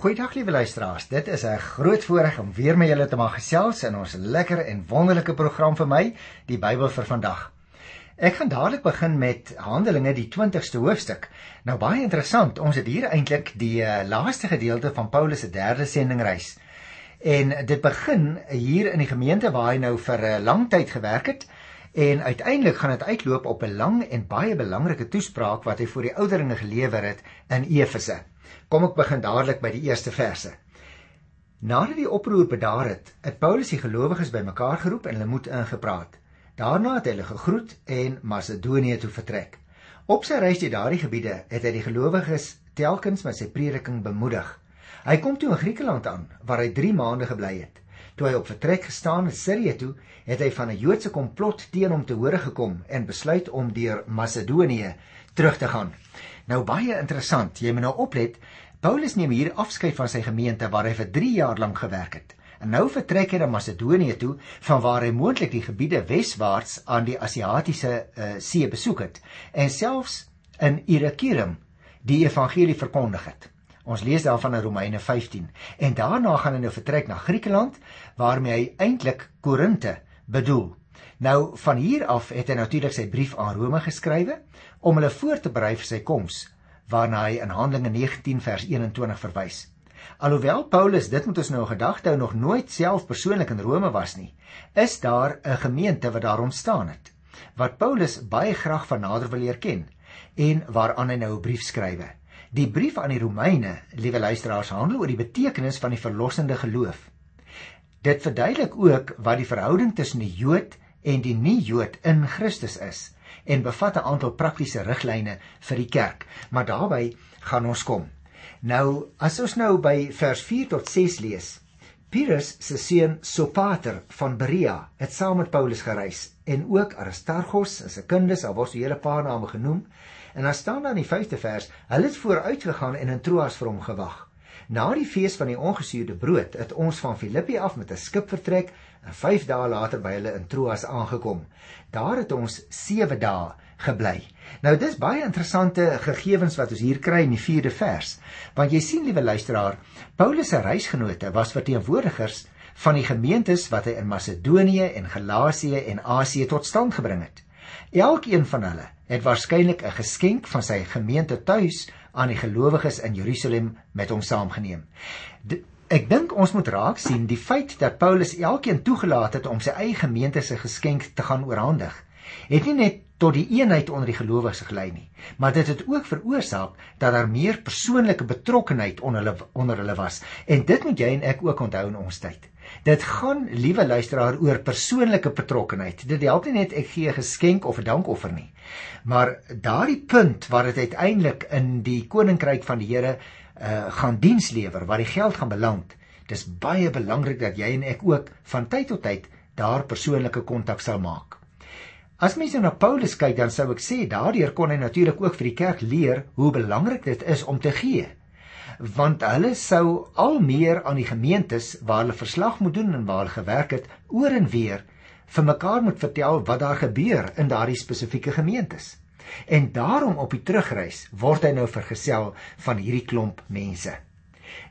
Goeiedag liewe luisteraars. Dit is 'n groot voorreg om weer met julle te mag gesels in ons lekker en wonderlike program vir my, die Bybel vir vandag. Ek gaan dadelik begin met Handelinge die 20ste hoofstuk. Nou baie interessant, ons het hier eintlik die uh, laaste gedeelte van Paulus se derde sendingreis. En dit begin hier in die gemeente waar hy nou vir 'n uh, lang tyd gewerk het en uiteindelik gaan dit uitloop op 'n lang en baie belangrike toespraak wat hy vir die ouderlinge gelewer het in Efese. Kom ek begin dadelik by die eerste verse. Nadat die oproer bedaar het, het Paulus die gelowiges bymekaar geroep en hulle moed ingepraat. Daarna het hy hulle gegroet en Macedonië toe vertrek. Op sy reis deur daardie gebiede het hy die gelowiges telkens met sy prediking bemoedig. Hy kom toe in Griekeland aan waar hy 3 maande gebly het. Toe hy op vertrek gestaan het Sirië toe, het hy van 'n Joodse komplot teen hom te hore gekom en besluit om deur Macedonië terug te gaan. Nou baie interessant, jy moet nou oplet, Paulus neem hier afskeid van sy gemeente waar hy vir 3 jaar lank gewerk het. En nou vertrek hy na Macedonië toe van waar hy moontlik die gebiede weswaarts aan die Asiatiese uh, see besoek het en selfs in Irakirum die evangelie verkondig het. Ons lees daarvan in Romeine 15 en daarna gaan hy nou vertrek na Griekeland waarmee hy eintlik Korinte bedoel. Nou van hier af het hy natuurlik sy brief aan Rome geskrywe om hulle voor te berei vir sy koms waarna hy in Handelinge 19 vers 21 verwys. Alhoewel Paulus dit moet ons nou gedagte hou nog nooit self persoonlik in Rome was nie, is daar 'n gemeente wat daar ontstaan het wat Paulus baie graag van nader wil leer ken en waaraan hy nou 'n brief skrywe. Die brief aan die Romeine, liewe luisteraars, handel oor die betekenis van die verlossende geloof. Dit verduidelik ook wat die verhouding tussen die Jood en die nie-Jood in Christus is en bevat 'n aantal praktiese riglyne vir die kerk. Maar daarbey gaan ons kom. Nou, as ons nou by vers 4 tot 6 lees, Pyrrhus se seun Sopater van Berea het saam met Paulus gereis en ook Aristarchus en sy kinders, al word so 'n hele paar name genoem. En dan staan daar in die 5de vers, hulle het vooruit gegaan en in Troas vir hom gewag. Na die fees van die ongesuurde brood het ons van Filippi af met 'n skip vertrek en 5 dae later by hulle in Troas aangekom. Daar het ons 7 dae gebly. Nou dis baie interessante gegevens wat ons hier kry in die 4de vers. Want jy sien liewe luisteraar, Paulus se reisgenote was verteenwoordigers van die gemeentes wat hy in Macedonië en Galasië en Asië tot stand gebring het. Elkeen van hulle het waarskynlik 'n geskenk van sy gemeente tuis aan die gelowiges in Jerusalem met hom saamgeneem. Ek dink ons moet raak sien die feit dat Paulus elkeen toegelaat het om sy eie gemeente se geskenk te gaan oorhandig. Het nie net tot die eenheid onder die gelowiges gelei nie, maar dit het ook veroorsaak dat daar meer persoonlike betrokkenheid onder hulle onder hulle was. En dit moet jy en ek ook onthou in ons tyd. Dit gaan, liewe luisteraar, oor persoonlike betrokkenheid. Dit help nie net ek gee 'n geskenk of 'n dankoffer nie. Maar daardie punt waar dit uiteindelik in die koninkryk van die Here uh gaan diens lewer waar die geld gaan beland. Dis baie belangrik dat jy en ek ook van tyd tot tyd daar persoonlike kontak sal maak. As mens nou na Paulus kyk, dan sou ek sê daardeur kon hy natuurlik ook vir die kerk leer hoe belangrik dit is om te gee. Want hulle sou al meer aan die gemeentes waar hulle verslag moet doen en waar hulle gewerk het, oor en weer vir mekaar moet vertel wat daar gebeur in daardie spesifieke gemeentes. En daarom op die terugreis word hy nou vergesel van hierdie klomp mense.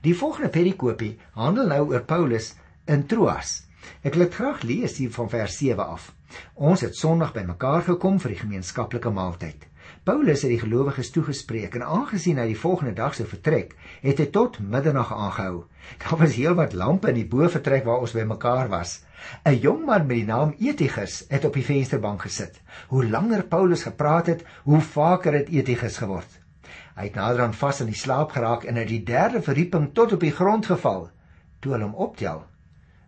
Die volgende perikopie handel nou oor Paulus in Troas. Ek wil dit graag lees hier van vers 7 af. Ons het Sondag bymekaar gekom vir die gemeenskaplike maaltyd. Paulus het die gelowiges toegespreek en aangesien hy die volgende dag sou vertrek, het hy tot middernag aangehou. Daar was heelwat lampe in die bovertrek waar ons bymekaar was. 'n Jong man met die naam Etigus het op die vensterbank gesit. Hoe langer Paulus gepraat het, hoe vaker het Etigus geword. Hy het nader aan vas in die slaap geraak en uit die derde verdieping tot op die grond geval. Toe hulle hom optel,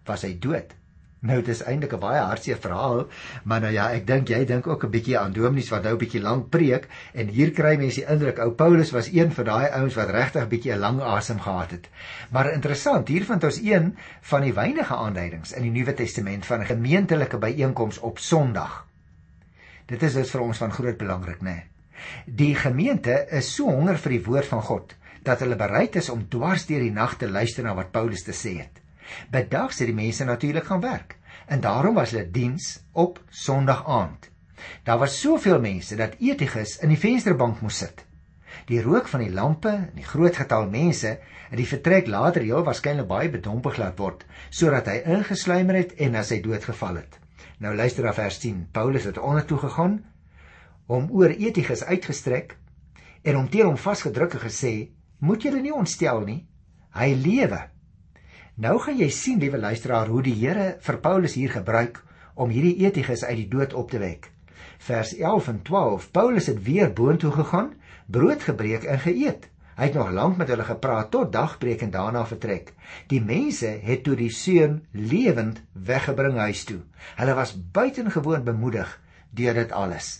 was hy dood. Nou dit is eintlik 'n baie hartseer verhaal, maar nou ja, ek dink jy dink ook 'n bietjie aan Dominus wat nou 'n bietjie lank preek en hier kry mense die indruk ou Paulus was een van daai ouens wat regtig bietjie 'n lang asem gehad het. Maar interessant, hier vind ons een van die weinige aanduidings in die Nuwe Testament van 'n gemeentelike byeenkoms op Sondag. Dit is dus vir ons van groot belangrik, né? Die gemeente is so honger vir die woord van God dat hulle bereid is om dwars deur die nag te luister na wat Paulus te sê het. Bedags het die mense natuurlik gaan werk en daarom was hulle diens op Sondag aand. Daar was soveel mense dat Etigus in die vensterbank moes sit. Die rook van die lampe en die groot getal mense het die vertrek later heel waarskynlik baie bedompig laat word sodat hy ingesluimer het en as hy dood geval het. Nou luister na vers 10. Paulus het ondertoe gegaan hom oor Etiges uitgestrek en hom teen hom vasgedruk en gesê: "Moet julle nie ontstel nie. Hy lewe." Nou gaan jy sien, liewe luisteraar, hoe die Here vir Paulus hier gebruik om hierdie Etiges uit die dood op te wek. Vers 11 en 12. Paulus het weer boontoe gegaan, brood gebreek en geëet. Hy het nog lank met hulle gepraat tot dagbreek en daarna vertrek. Die mense het toe die seun lewend weggebring huis toe. Hulle was buitengewoon bemoedig deur dit alles.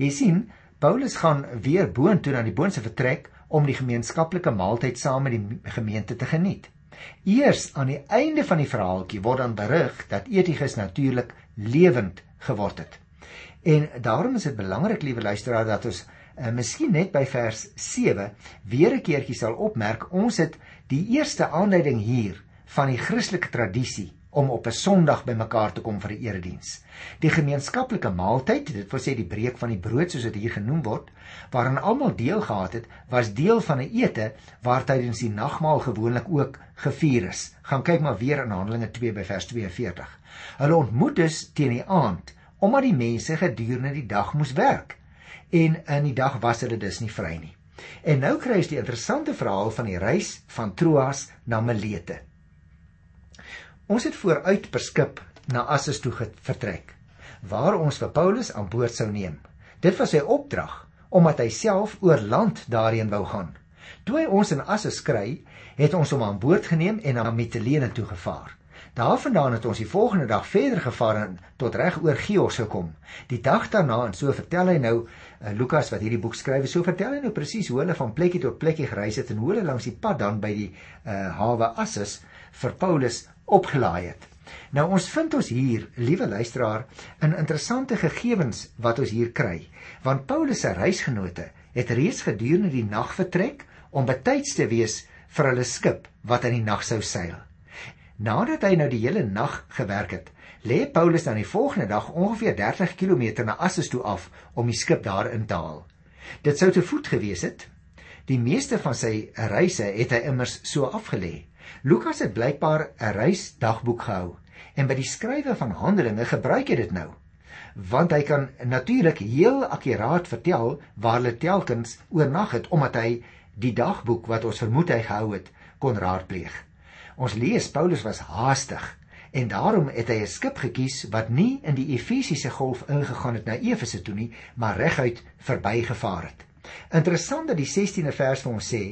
Jy sien, Paulus gaan weer boontoe na die boonste vertrek om die gemeenskaplike maaltyd saam met die gemeente te geniet. Eers aan die einde van die verhaaltjie word dan berig dat Etiges natuurlik lewend geword het. En daarom is dit belangrik, liewe luisteraar, dat ons uh, miskien net by vers 7 weer 'n keertjie sal opmerk ons het die eerste aanleiding hier van die Christelike tradisie om op 'n Sondag bymekaar te kom vir 'n erediens. Die gemeenskaplike maaltyd, dit wil sê die breek van die brood soos dit hier genoem word, waaraan almal deel gehad het, was deel van 'n ete waar tydens die nagmaal gewoonlik ook gevier is. Gaan kyk maar weer in Handelinge 2 by vers 42. Hulle ontmoet dus teen die aand omdat die mense gedurende die dag moes werk en in die dag was hulle dus nie vry nie. En nou kry ons die interessante verhaal van die reis van Troas na Milete. Ons het vooruit per skip na Assos toe vertrek waar ons vir Paulus aan boord sou neem. Dit was sy opdrag omdat hy self oor land daarheen wou gaan. Toe hy ons in Assos kry, het ons hom aan boord geneem en na Mitilene toe gevaar. Daarvandaan het ons die volgende dag verder gevaar en tot reg oor Chios gekom. Die dag daarna en so vertel hy nou uh, Lukas wat hierdie boek skryf, so vertel hy nou presies hoe hulle van plekkie tot plekkie gereis het en hoe hulle langs die pad dan by die uh, hawe Assus vir Paulus opgelaai het. Nou ons vind ons hier, liewe luisteraar, 'n interessante gegevens wat ons hier kry, want Paulus se reisgenote het reeds gedurende die nag vertrek om betyds te wees vir hulle skip wat in die nag sou seil. Nadat hy nou die hele nag gewerk het, lê Paulus dan die volgende dag ongeveer 30 km na Assos toe af om die skip daar in te haal. Dit sou te voet gewees het. Die meeste van sy reise het hy immers so afgelê. Lukas het blykbaar 'n reisdagboek gehou en by die skrywe van Handelinge gebruik hy dit nou. Want hy kan natuurlik heel akkuraat vertel waar hulle telkens oornag het omdat hy die dagboek wat ons vermoed hy gehou het kon raadpleeg. Ons lees Paulus was haastig en daarom het hy 'n skip gekies wat nie in die Efesiese golf ingegaan het na Efese toe nie, maar reguit verbygevaar het. Interessant dat die 16de vers vir ons sê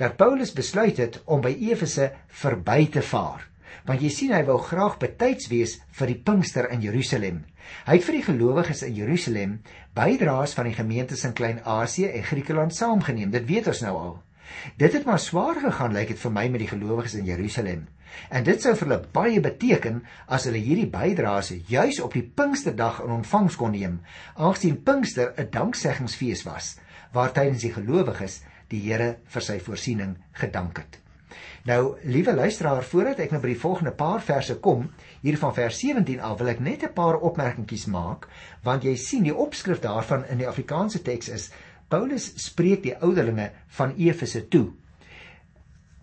dat Paulus besluit het om by Efese verby te vaar. Want jy sien hy wou graag betyds wees vir die Pinkster in Jerusalem. Hy het vir die gelowiges in Jerusalem bydraes van die gemeentes in Klein-Asië en Griekeland saamgeneem. Dit weet ons nou al. Dit het maar swaar gegaan lyk like dit vir my met die gelowiges in Jerusalem. En dit sou vir hulle baie beteken as hulle hierdie bydraes juis op die Pinksterdag in ontvangs kon neem, aangesien Pinkster 'n dankseggingsfees was waar tydens die gelowiges die Here vir sy voorsiening gedank het. Nou, liewe luisteraar, voordat ek nou by die volgende paar verse kom, hier van vers 17 af, wil ek net 'n paar opmerkingies maak, want jy sien die opskrif daarvan in die Afrikaanse teks is Paulus spreek die ouderlinge van Efese toe.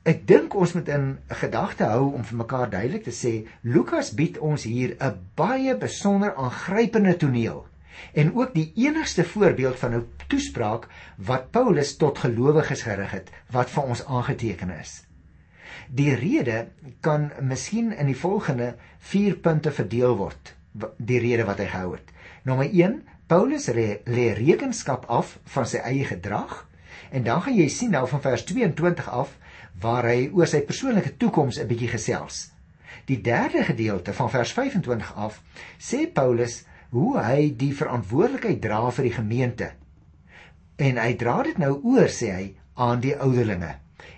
Ek dink ons moet in gedagte hou om vir mekaar duidelik te sê Lukas bied ons hier 'n baie besonder aangrypende toneel en ook die enigste voorbeeld van 'n toespraak wat Paulus tot gelowiges gerig het wat vir ons aangeteken is. Die rede kan miskien in die volgende 4 punte verdeel word, die rede wat hy gehou het. Nommer Paulus lê rekenskap af van sy eie gedrag en dan gaan jy sien nou van vers 22 af waar hy oor sy persoonlike toekoms 'n bietjie gesels. Die derde gedeelte van vers 25 af sê Paulus hoe hy die verantwoordelikheid dra vir die gemeente. En hy dra dit nou oor sê hy aan die ouderlinge.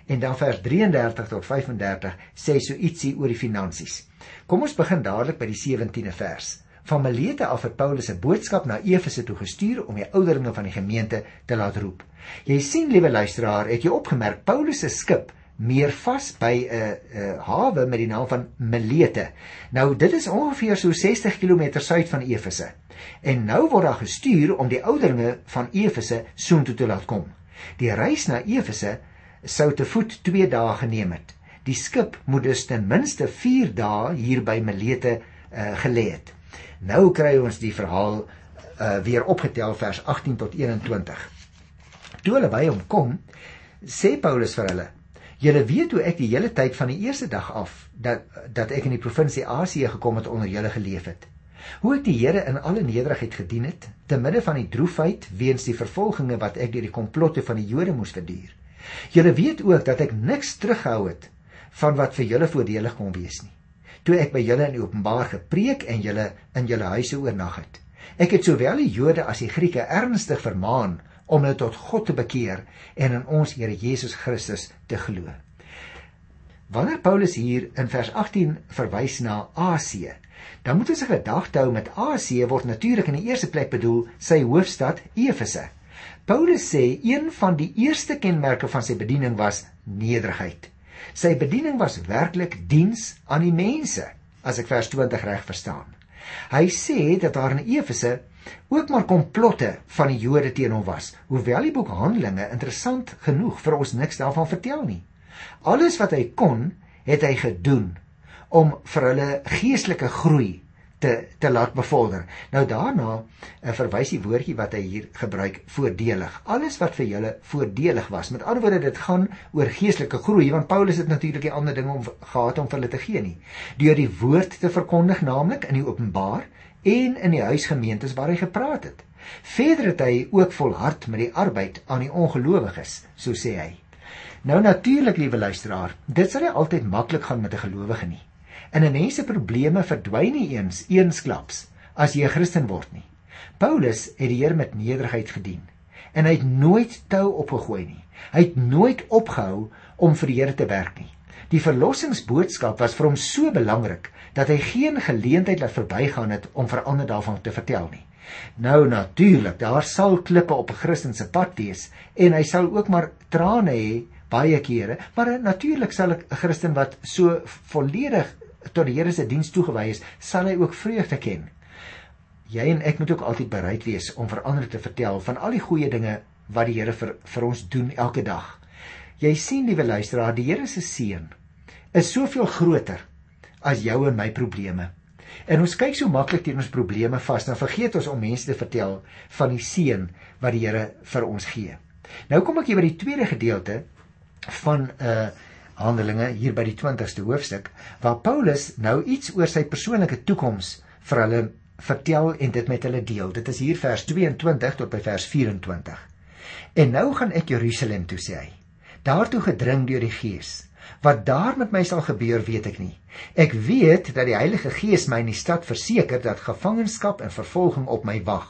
En dan vers 33 tot 35 sê so ietsie oor die finansies. Kom ons begin dadelik by die 17de vers. Van Milete af het Paulus 'n boodskap na Efese toe gestuur om die ouderlinge van die gemeente te laat roep. Jy sien, liewe luisteraar, het jy opgemerk Paulus se skip meer vas by 'n uh, uh, hawe met die naam van Milete. Nou dit is ongeveer so 60 km suid van Efese. En nou word daar gestuur om die ouderlinge van Efese soontoe te laat kom. Die reis na Efese sou te voet 2 dae geneem het. Die skip moet dus ten minste 4 dae hier by Melete uh, gelê het. Nou kry ons die verhaal uh, weer opgetel vers 18 tot 21. Toe hulle by hom kom, sê Paulus vir hulle: "Julle weet hoe ek die hele tyd van die eerste dag af dat dat ek in die provinsie Asië gekom het onder julle geleef het. Hoe ek die Here in alle nederigheid gedien het, te midde van die droefheid weens die vervolginge wat ek deur die komplotte van die Jode moes verduur. Julle weet ook dat ek niks teruggehou het van wat vir julle voordelig kon wees nie. Toe ek by julle in openbaar gepreek en julle in julle huise oornag het. Ek het sowel die Jode as die Grieke ernstig vermaan om hulle tot God te bekeer en in ons Here Jesus Christus te glo. Wanneer Paulus hier in vers 18 verwys na Asië, dan moet ons se gedagte hou met Asië word natuurlik in die eerste plek bedoel sy hoofstad Efese. Paulus sê een van die eerste kenmerke van sy bediening was nederigheid. Sy bediening was werklik diens aan die mense, as ek vers 20 reg verstaan. Hy sê dat daar in Efese ook maar komplotte van die Jode teen hom was, hoewel die boek Handelinge interessant genoeg vir ons niks daarvan vertel nie. Alles wat hy kon, het hy gedoen om vir hulle geestelike groei te te laat bevorder. Nou daarna uh, verwys die woordjie wat hy hier gebruik voordelig. Alles wat vir julle voordelig was. Met ander woorde dit gaan oor geestelike groei want Paulus het natuurlik die ander dinge om gehad om vir hulle te gee nie. Deur die woord te verkondig naamlik in die openbaar en in die huisgemeentes waar hy gepraat het. Verder het hy ook volhard met die arbeid aan die ongelowiges, so sê hy. Nou natuurlik, liewe luisteraar, dit sal nie altyd maklik gaan met 'n gelowige nie. En 'n mens se probleme verdwyn nie eens eensklaps as jy 'n Christen word nie. Paulus het die Here met nederigheid gedien en hy het nooit tou opgegooi nie. Hy het nooit opgehou om vir die Here te werk nie. Die verlossingsboodskap was vir hom so belangrik dat hy geen geleentheid laat verbygaan het om vir ander daarvan te vertel nie. Nou natuurlik, daar sal klippe op 'n Christen se pad wees en hy sal ook maar trane hê baie kere, maar natuurlik sal 'n Christen wat so volledig tot die Here se diens toegewy is, sal hy ook vreugde ken. Jy en ek moet ook altyd bereid wees om vir ander te vertel van al die goeie dinge wat die Here vir vir ons doen elke dag. Jy sien liewe luisteraar, die Here se seën is soveel groter as jou en my probleme. En ons kyk so maklik teen ons probleme vas, dan vergeet ons om mense te vertel van die seën wat die Here vir ons gee. Nou kom ek hier by die tweede gedeelte van 'n uh, Handelinge hier by die 20ste hoofstuk waar Paulus nou iets oor sy persoonlike toekoms vir hulle vertel en dit met hulle deel. Dit is hier vers 22 tot by vers 24. En nou gaan ek Jerusalem toe sê hy. Daartoe gedring deur die Gees. Wat daar met my sal gebeur, weet ek nie. Ek weet dat die Heilige Gees my in die stad verseker dat gevangenskap en vervolging op my wag.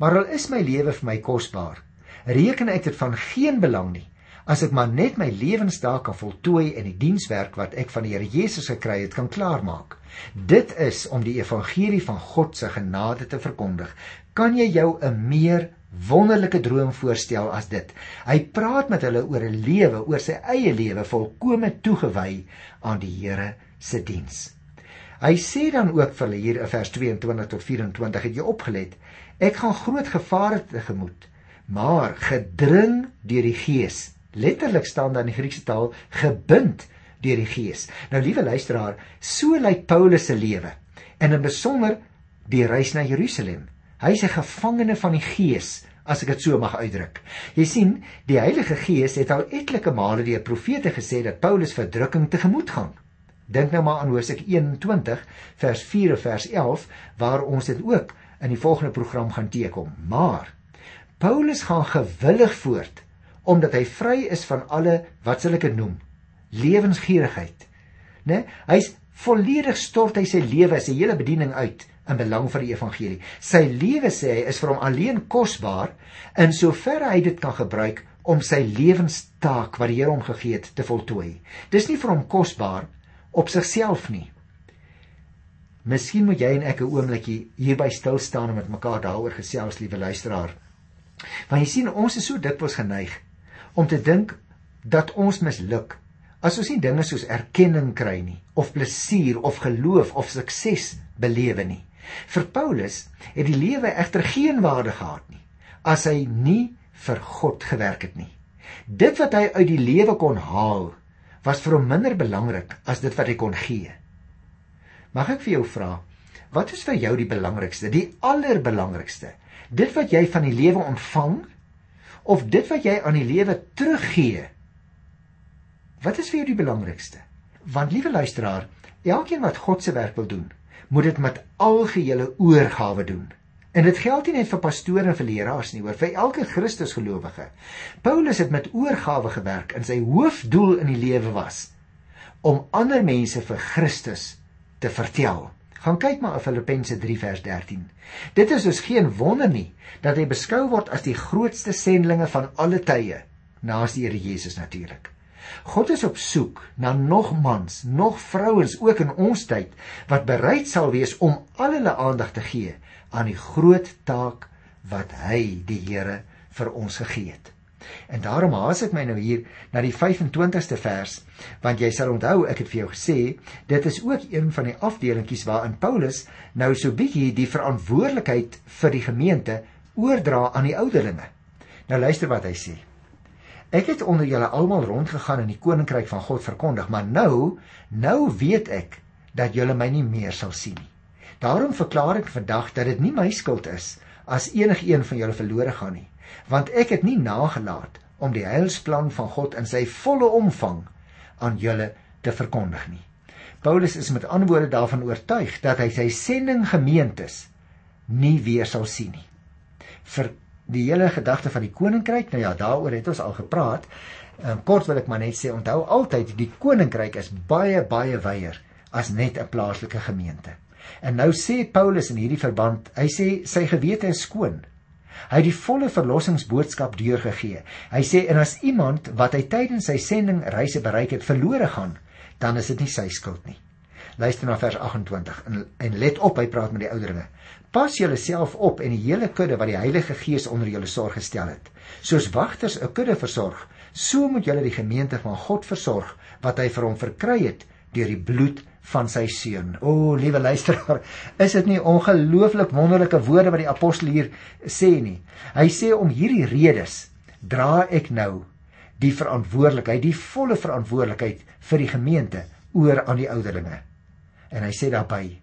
Maar al is my lewe vir my kosbaar, reken ek dit van geen belang nie as ek maar net my lewensdae kan voltooi in die dienswerk wat ek van die Here Jesus gekry het kan klaarmaak. Dit is om die evangelie van God se genade te verkondig. Kan jy jou 'n meer wonderlike droom voorstel as dit? Hy praat met hulle oor 'n lewe, oor sy eie lewe volkome toegewy aan die Here se diens. Hy sê dan ook vir hulle hier in vers 22 tot 24 het jy opgelet. Ek gaan groot gevare tegemoet, maar gedring deur die Gees letterlik staan daar in die Griekse taal gebind deur die Gees. Nou liewe luisteraar, so lyk Paulus se lewe en in besonder die reis na Jerusalem. Hy's 'n gevangene van die Gees, as ek dit so mag uitdruk. Jy sien, die Heilige Gees het al etlike male deur profete gesê dat Paulus verdrukking tegemoet gaan. Dink nou maar aan Hosea 21 vers 4 en vers 11 waar ons dit ook in die volgende program gaan teekom. Maar Paulus gaan gewillig voort omdat hy vry is van alle wat sal ek dit noem lewensgierigheid. Né? Hy's volledig stort hy sy lewe sy hele bediening uit in belang van die evangelie. Sy lewe sê hy is vir hom alleen kosbaar in soverre hy dit kan gebruik om sy lewenstaak wat die Here hom gegee het te voltooi. Dis nie vir hom kosbaar op sigself nie. Miskien moet jy en ek 'n oombliekie hierby stil staan en met mekaar daaroor gesels, liewe luisteraar. Want jy sien, ons is so dikwels geneig om te dink dat ons misluk as ons nie dinge soos erkenning kry nie of plesier of geloof of sukses belewe nie. Vir Paulus het die lewe egter geen waarde gehad nie as hy nie vir God gewerk het nie. Dit wat hy uit die lewe kon haal, was vir hom minder belangrik as dit wat hy kon gee. Mag ek vir jou vra, wat is vir jou die belangrikste, die allerbelangrikste? Dit wat jy van die lewe ontvang of dit wat jy aan die lewe teruggee? Wat is vir jou die belangrikste? Want liewe luisteraar, elkeen wat God se werk wil doen, moet dit met algehele oorgawe doen. En dit geld nie net vir pastore en vir leraars nie, hoor, vir elke Christusgelowige. Paulus het met oorgawe gewerk en sy hoofdoel in die lewe was om ander mense vir Christus te vertel. Gaan kyk maar op Filippense 3 vers 13. Dit is dus geen wonder nie dat hy beskou word as die grootste sendlinge van alle tye, naas die Here Jesus natuurlik. God is op soek na nog mans, nog vrouens ook in ons tyd wat bereid sal wees om al hulle aandag te gee aan die groot taak wat hy die Here vir ons gegee het. En daarom haas ek my nou hier na die 25ste vers want jy sal onthou ek het vir jou gesê dit is ook een van die afdelingkies waarin Paulus nou so bietjie die verantwoordelikheid vir die gemeente oordra aan die ouderlinge. Nou luister wat hy sê. Ek het onder julle almal rondgegaan en die koninkryk van God verkondig, maar nou, nou weet ek dat julle my nie meer sal sien nie. Daarom verklaar ek vandag dat dit nie my skuld is as enigiemand van julle verlore gaan nie, want ek het nie nagelaat om die heilsplan van God in sy volle omvang aan julle te verkondig nie. Paulus is met antwoorde daarvan oortuig dat hy sy sending gemeentes nie weer sal sien nie. Vir die hele gedagte van die koninkryk, nou ja, daaroor het ons al gepraat. Um, kort wil ek maar net sê, onthou altyd die koninkryk is baie baie wyer as net 'n plaaslike gemeente. En nou sê Paulus in hierdie verband, hy sê sy gewete is skoon. Hy het die volle verlossingsboodskap deurgegee. Hy sê en as iemand wat hy tydens sy sending reise bereik het verlore gaan, dan is dit nie sy skuld nie. Luister na vers 28 en, en let op, hy praat met die ouderlinge. Pas julleself op en die hele kudde wat die Heilige Gees onder julle sorg gestel het. Soos wagters 'n kudde versorg, so moet julle die gemeente van God versorg wat hy vir hom verkry het deur die bloed van sy seun. O, liewe luisteraar, is dit nie ongelooflik wonderlike woorde wat die apostel hier sê nie? Hy sê om hierdie redes dra ek nou die verantwoordelikheid, die volle verantwoordelikheid vir die gemeente oor aan die ouderlinge. En hy sê daarby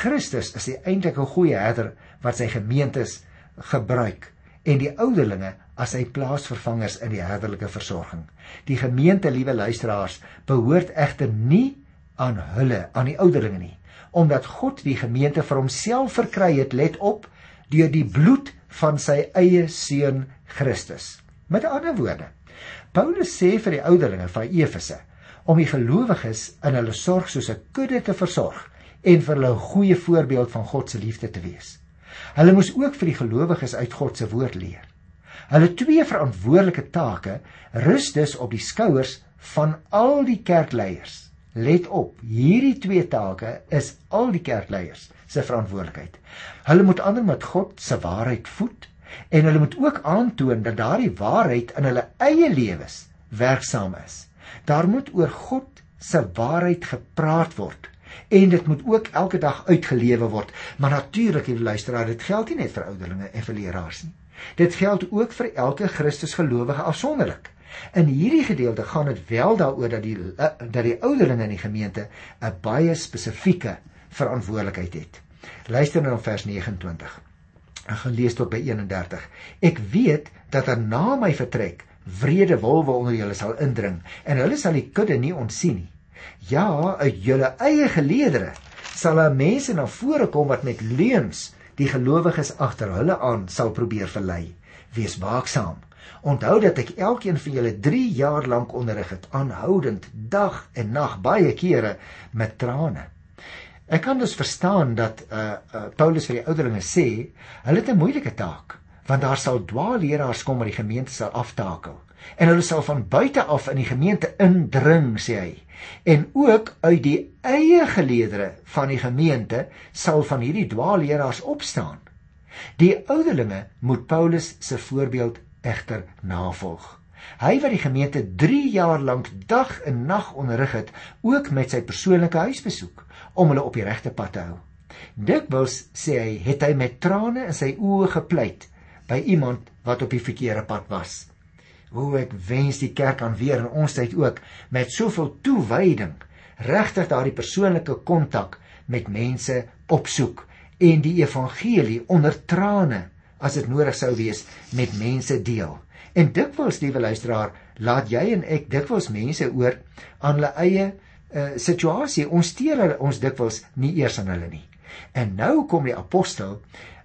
Christus is die eintlike goeie herder wat sy gemeentes gebruik en die ouderlinge as sy plaasvervangers in die herderlike versorging. Die gemeente, liewe luisteraars, behoort egter nie aan hulle, aan die ouderlinge nie, omdat God die gemeente vir homself verkry het, let op, deur die bloed van sy eie seun Christus. Met ander woorde, Paulus sê vir die ouderlinge van Efese om die gelowiges in hulle sorg soos 'n kudde te versorg en vir hulle 'n goeie voorbeeld van God se liefde te wees. Hulle moes ook vir die gelowiges uit God se woord leer. Hulle twee verantwoordelike take rus dus op die skouers van al die kerkleiers. Let op, hierdie twee take is al die kerkleiers se verantwoordelikheid. Hulle moet ander met God se waarheid voed en hulle moet ook aantoon dat daardie waarheid in hulle eie lewens werksaam is. Daar moet oor God se waarheid gepraat word en dit moet ook elke dag uitgelewe word. Maar natuurlik, hier luisteraar, dit geld nie net vir ouderlinge en vir leraars nie. Dit geld ook vir elke Christusgelowige afsonderlik. In hierdie gedeelte gaan dit wel daaroor dat die eh, dat die ouderlinge in die gemeente 'n baie spesifieke verantwoordelikheid het. Luister nou na vers 29. Ek gaan lees tot by 31. Ek weet dat er na my vertrek wrede wolwe onder julle sal indring en hulle sal die kudde nie ontsien nie. Ja, uit julle eie geleedere sal daar mense na vore kom wat met leuns die gelowiges agter hulle aan sal probeer verlei. Wees waaksaam. Onthou dat ek elkeen van julle 3 jaar lank onderrig het, aanhoudend, dag en nag, baie kere met trane. Ek kan dus verstaan dat uh, uh Paulus vir die ouderlinge sê, hulle het 'n moeilike taak, want daar sal dwaalleraars kom wat die gemeente sal aftakel. En hulle sal van buite af in die gemeente indring sê hy. En ook uit die eie geleedere van die gemeente sal van hierdie dwaalleraars opstaan. Die ouderlinge moet Paulus se voorbeeld egter navolg hy wat die gemeente 3 jaar lank dag en nag onderrig het ook met sy persoonlike huisbesoek om hulle op die regte pad te hou dikwels sê hy het hy met trane in sy oë gepleit by iemand wat op die verkeerde pad was. Hoe ek wens die kerk kan weer in ons tyd ook met soveel toewyding regtig daardie persoonlike kontak met mense opsoek en die evangelie onder trane as dit nodig sou wees met mense deel. En dikwels, liewe luisteraar, laat jy en ek dikwels mense oor aan hulle eie uh, situasie. Ons steur hulle ons dikwels nie eers aan hulle nie. En nou kom die apostel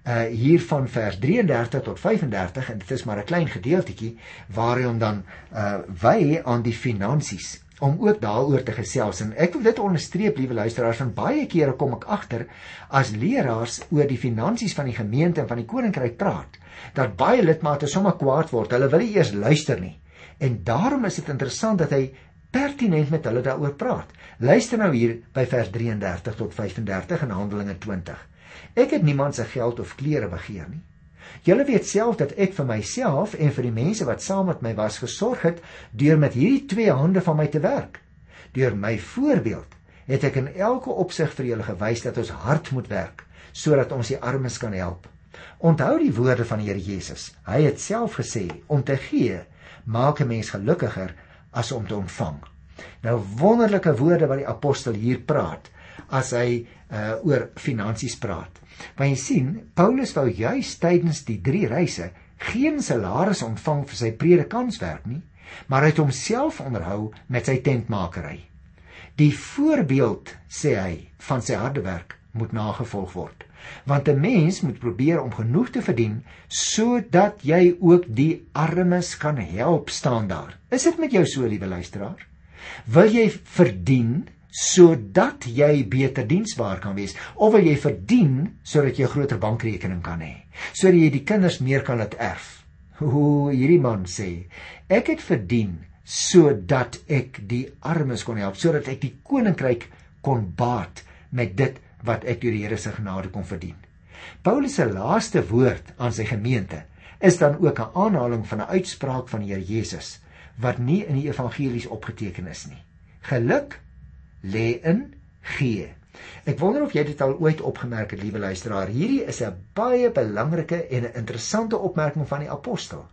uh hier van vers 33 tot 35 en dit is maar 'n klein gedeeltjie waar hy hom dan uh wy aan die finansies om ook daaroor te gesels. En ek wil dit onderstreep liewe luisteraars van baie kere kom ek agter as leraars oor die finansies van die gemeente en van die koninkryk praat dat baie lidmate sommer kwaad word. Hulle wil nie eers luister nie. En daarom is dit interessant dat hy pertinent met hulle daaroor praat. Luister nou hier by vers 33 tot 35 in Handelinge 20 ek het niemand se geld of klere begeer nie Julle weet self dat ek vir myself en vir die mense wat saam met my was gesorg het deur met hierdie twee hande van my te werk. Deur my voorbeeld het ek in elke opsig vir julle gewys dat ons hard moet werk sodat ons die armes kan help. Onthou die woorde van die Here Jesus. Hy het self gesê om te gee maak 'n mens gelukkiger as om te ontvang. Nou wonderlike woorde wat die apostel hier praat as hy uh, oor finansies praat. Want jy sien, Paulus wou juis tydens die drie reise geen salaris ontvang vir sy predikanswerk nie, maar hy het homself onderhou met sy tentmakery. Die voorbeeld, sê hy, van sy harde werk moet nagevolg word. Want 'n mens moet probeer om genoeg te verdien sodat jy ook die armes kan help staan daar. Is dit met jou so, liewe luisteraar? Wil jy verdien sodat jy beter diensbaar kan wees of wil jy verdien sodat jy 'n groter bankrekening kan hê sodat jy die kinders meer kan laat erf? Hoe hierdie man sê ek het verdien sodat ek die armes kon help sodat ek die koninkryk kon baat met dit wat ek deur die Here se genade kon verdien. Paulus se laaste woord aan sy gemeente is dan ook 'n aanhaling van 'n uitspraak van die Here Jesus wat nie in die evangelies opgeteken is nie. Geluk lê in gee. Ek wonder of jy dit al ooit opgemerk het, liewe luisteraar. Hierdie is 'n baie belangrike en 'n interessante opmerking van die apostel.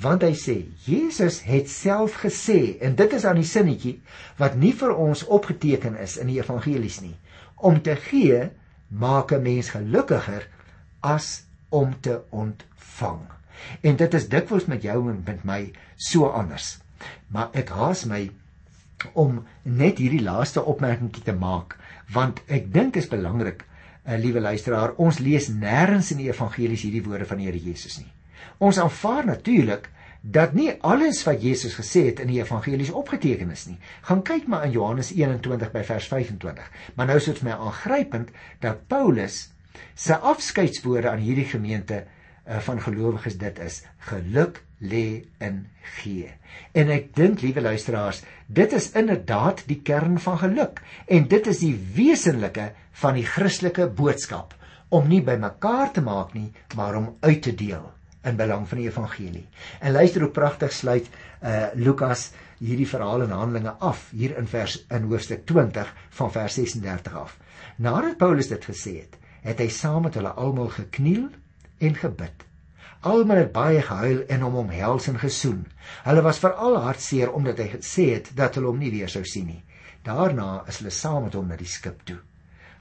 Want hy sê Jesus het self gesê en dit is aan die sinnetjie wat nie vir ons opgeteken is in die evangelies nie. Om te gee maak 'n mens gelukkiger as om te ontvang. En dit is dikwels met jou en met my so anders. Maar ek haas my om net hierdie laaste opmerkingie te maak want ek dink is belangrik uh, liewe luisteraar ons lees nêrens in die evangelies hierdie woorde van die Here Jesus nie. Ons aanvaar natuurlik dat nie alles wat Jesus gesê het in die evangelies opgeteken is nie. Gaan kyk maar in Johannes 21 by vers 25 maar nou is dit vir my aangrypend dat Paulus se afskeidswoorde aan hierdie gemeente uh, van gelowiges dit is geluk lê in gee. En ek dink liewe luisteraars, dit is inderdaad die kern van geluk en dit is die wesenlike van die Christelike boodskap om nie by mekaar te maak nie, maar om uit te deel in belang van die evangelie. En luister hoe pragtig sluit uh Lukas hierdie verhaal in Handelinge af hier in vers in hoofstuk 20 van vers 36 af. Nadat Paulus dit gesê het, het hy saam met hulle almal gekniel en gebid. Almal het baie gehuil en hom omhels en gesoen. Hulle was veral hartseer omdat hy gesê het dat hulle hom nie weer sou sien nie. Daarna is hulle saam met hom na die skip toe.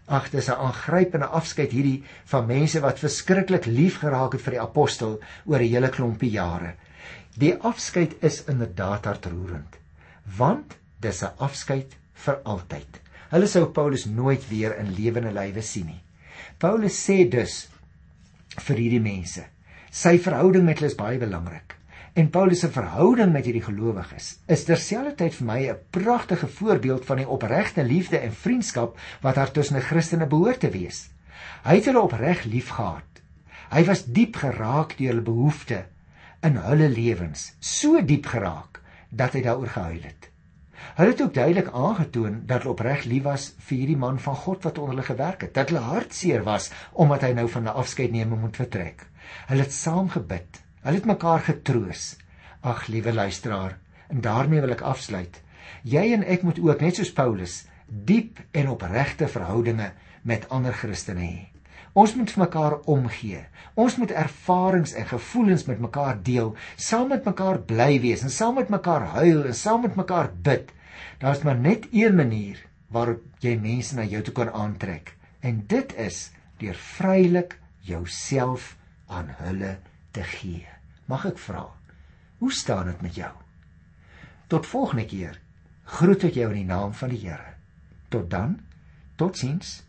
Ag, dis 'n aangrypende afskeid hierdie van mense wat verskriklik lief geraak het vir die apostel oor 'n hele klompie jare. Die afskeid is inderdaad hartroerend, want dis 'n afskeid vir altyd. Hulle sou Paulus nooit weer in lewende lywe sien nie. Paulus sê dus vir hierdie mense Sy verhouding met hulle is baie belangrik. En Paulus se verhouding met hierdie gelowiges is terselfdertyd vir my 'n pragtige voorbeeld van die opregte liefde en vriendskap wat daar tussen Christene behoort te wees. Hy het hulle opreg liefgehad. Hy was diep geraak deur hulle behoeftes in hulle lewens, so diep geraak dat hy daaroor gehuil het. Hulle het ook duidelik aangetoon dat hulle opreg lief was vir hierdie man van God wat onder hulle gewerk het, dat hulle hartseer was omdat hy nou van 'n afskeidneme moet vertrek. Hulle het saam gebid. Hulle het mekaar getroos. Ag, liewe luisteraar, en daarmee wil ek afsluit. Jy en ek moet ook net soos Paulus diep en opregte verhoudinge met ander Christene hê. Ons moet vir mekaar omgee. Ons moet ervarings en gevoelens met mekaar deel, saam met mekaar bly wees en saam met mekaar huil en saam met mekaar bid. Daar's maar net een manier waarop jy mense na jou toe kan aantrek. En dit is deur vrylik jouself aan hulle te gee. Mag ek vra? Hoe staan dit met jou? Tot volgende keer. Groet ek jou in die naam van die Here. Tot dan. Totsiens.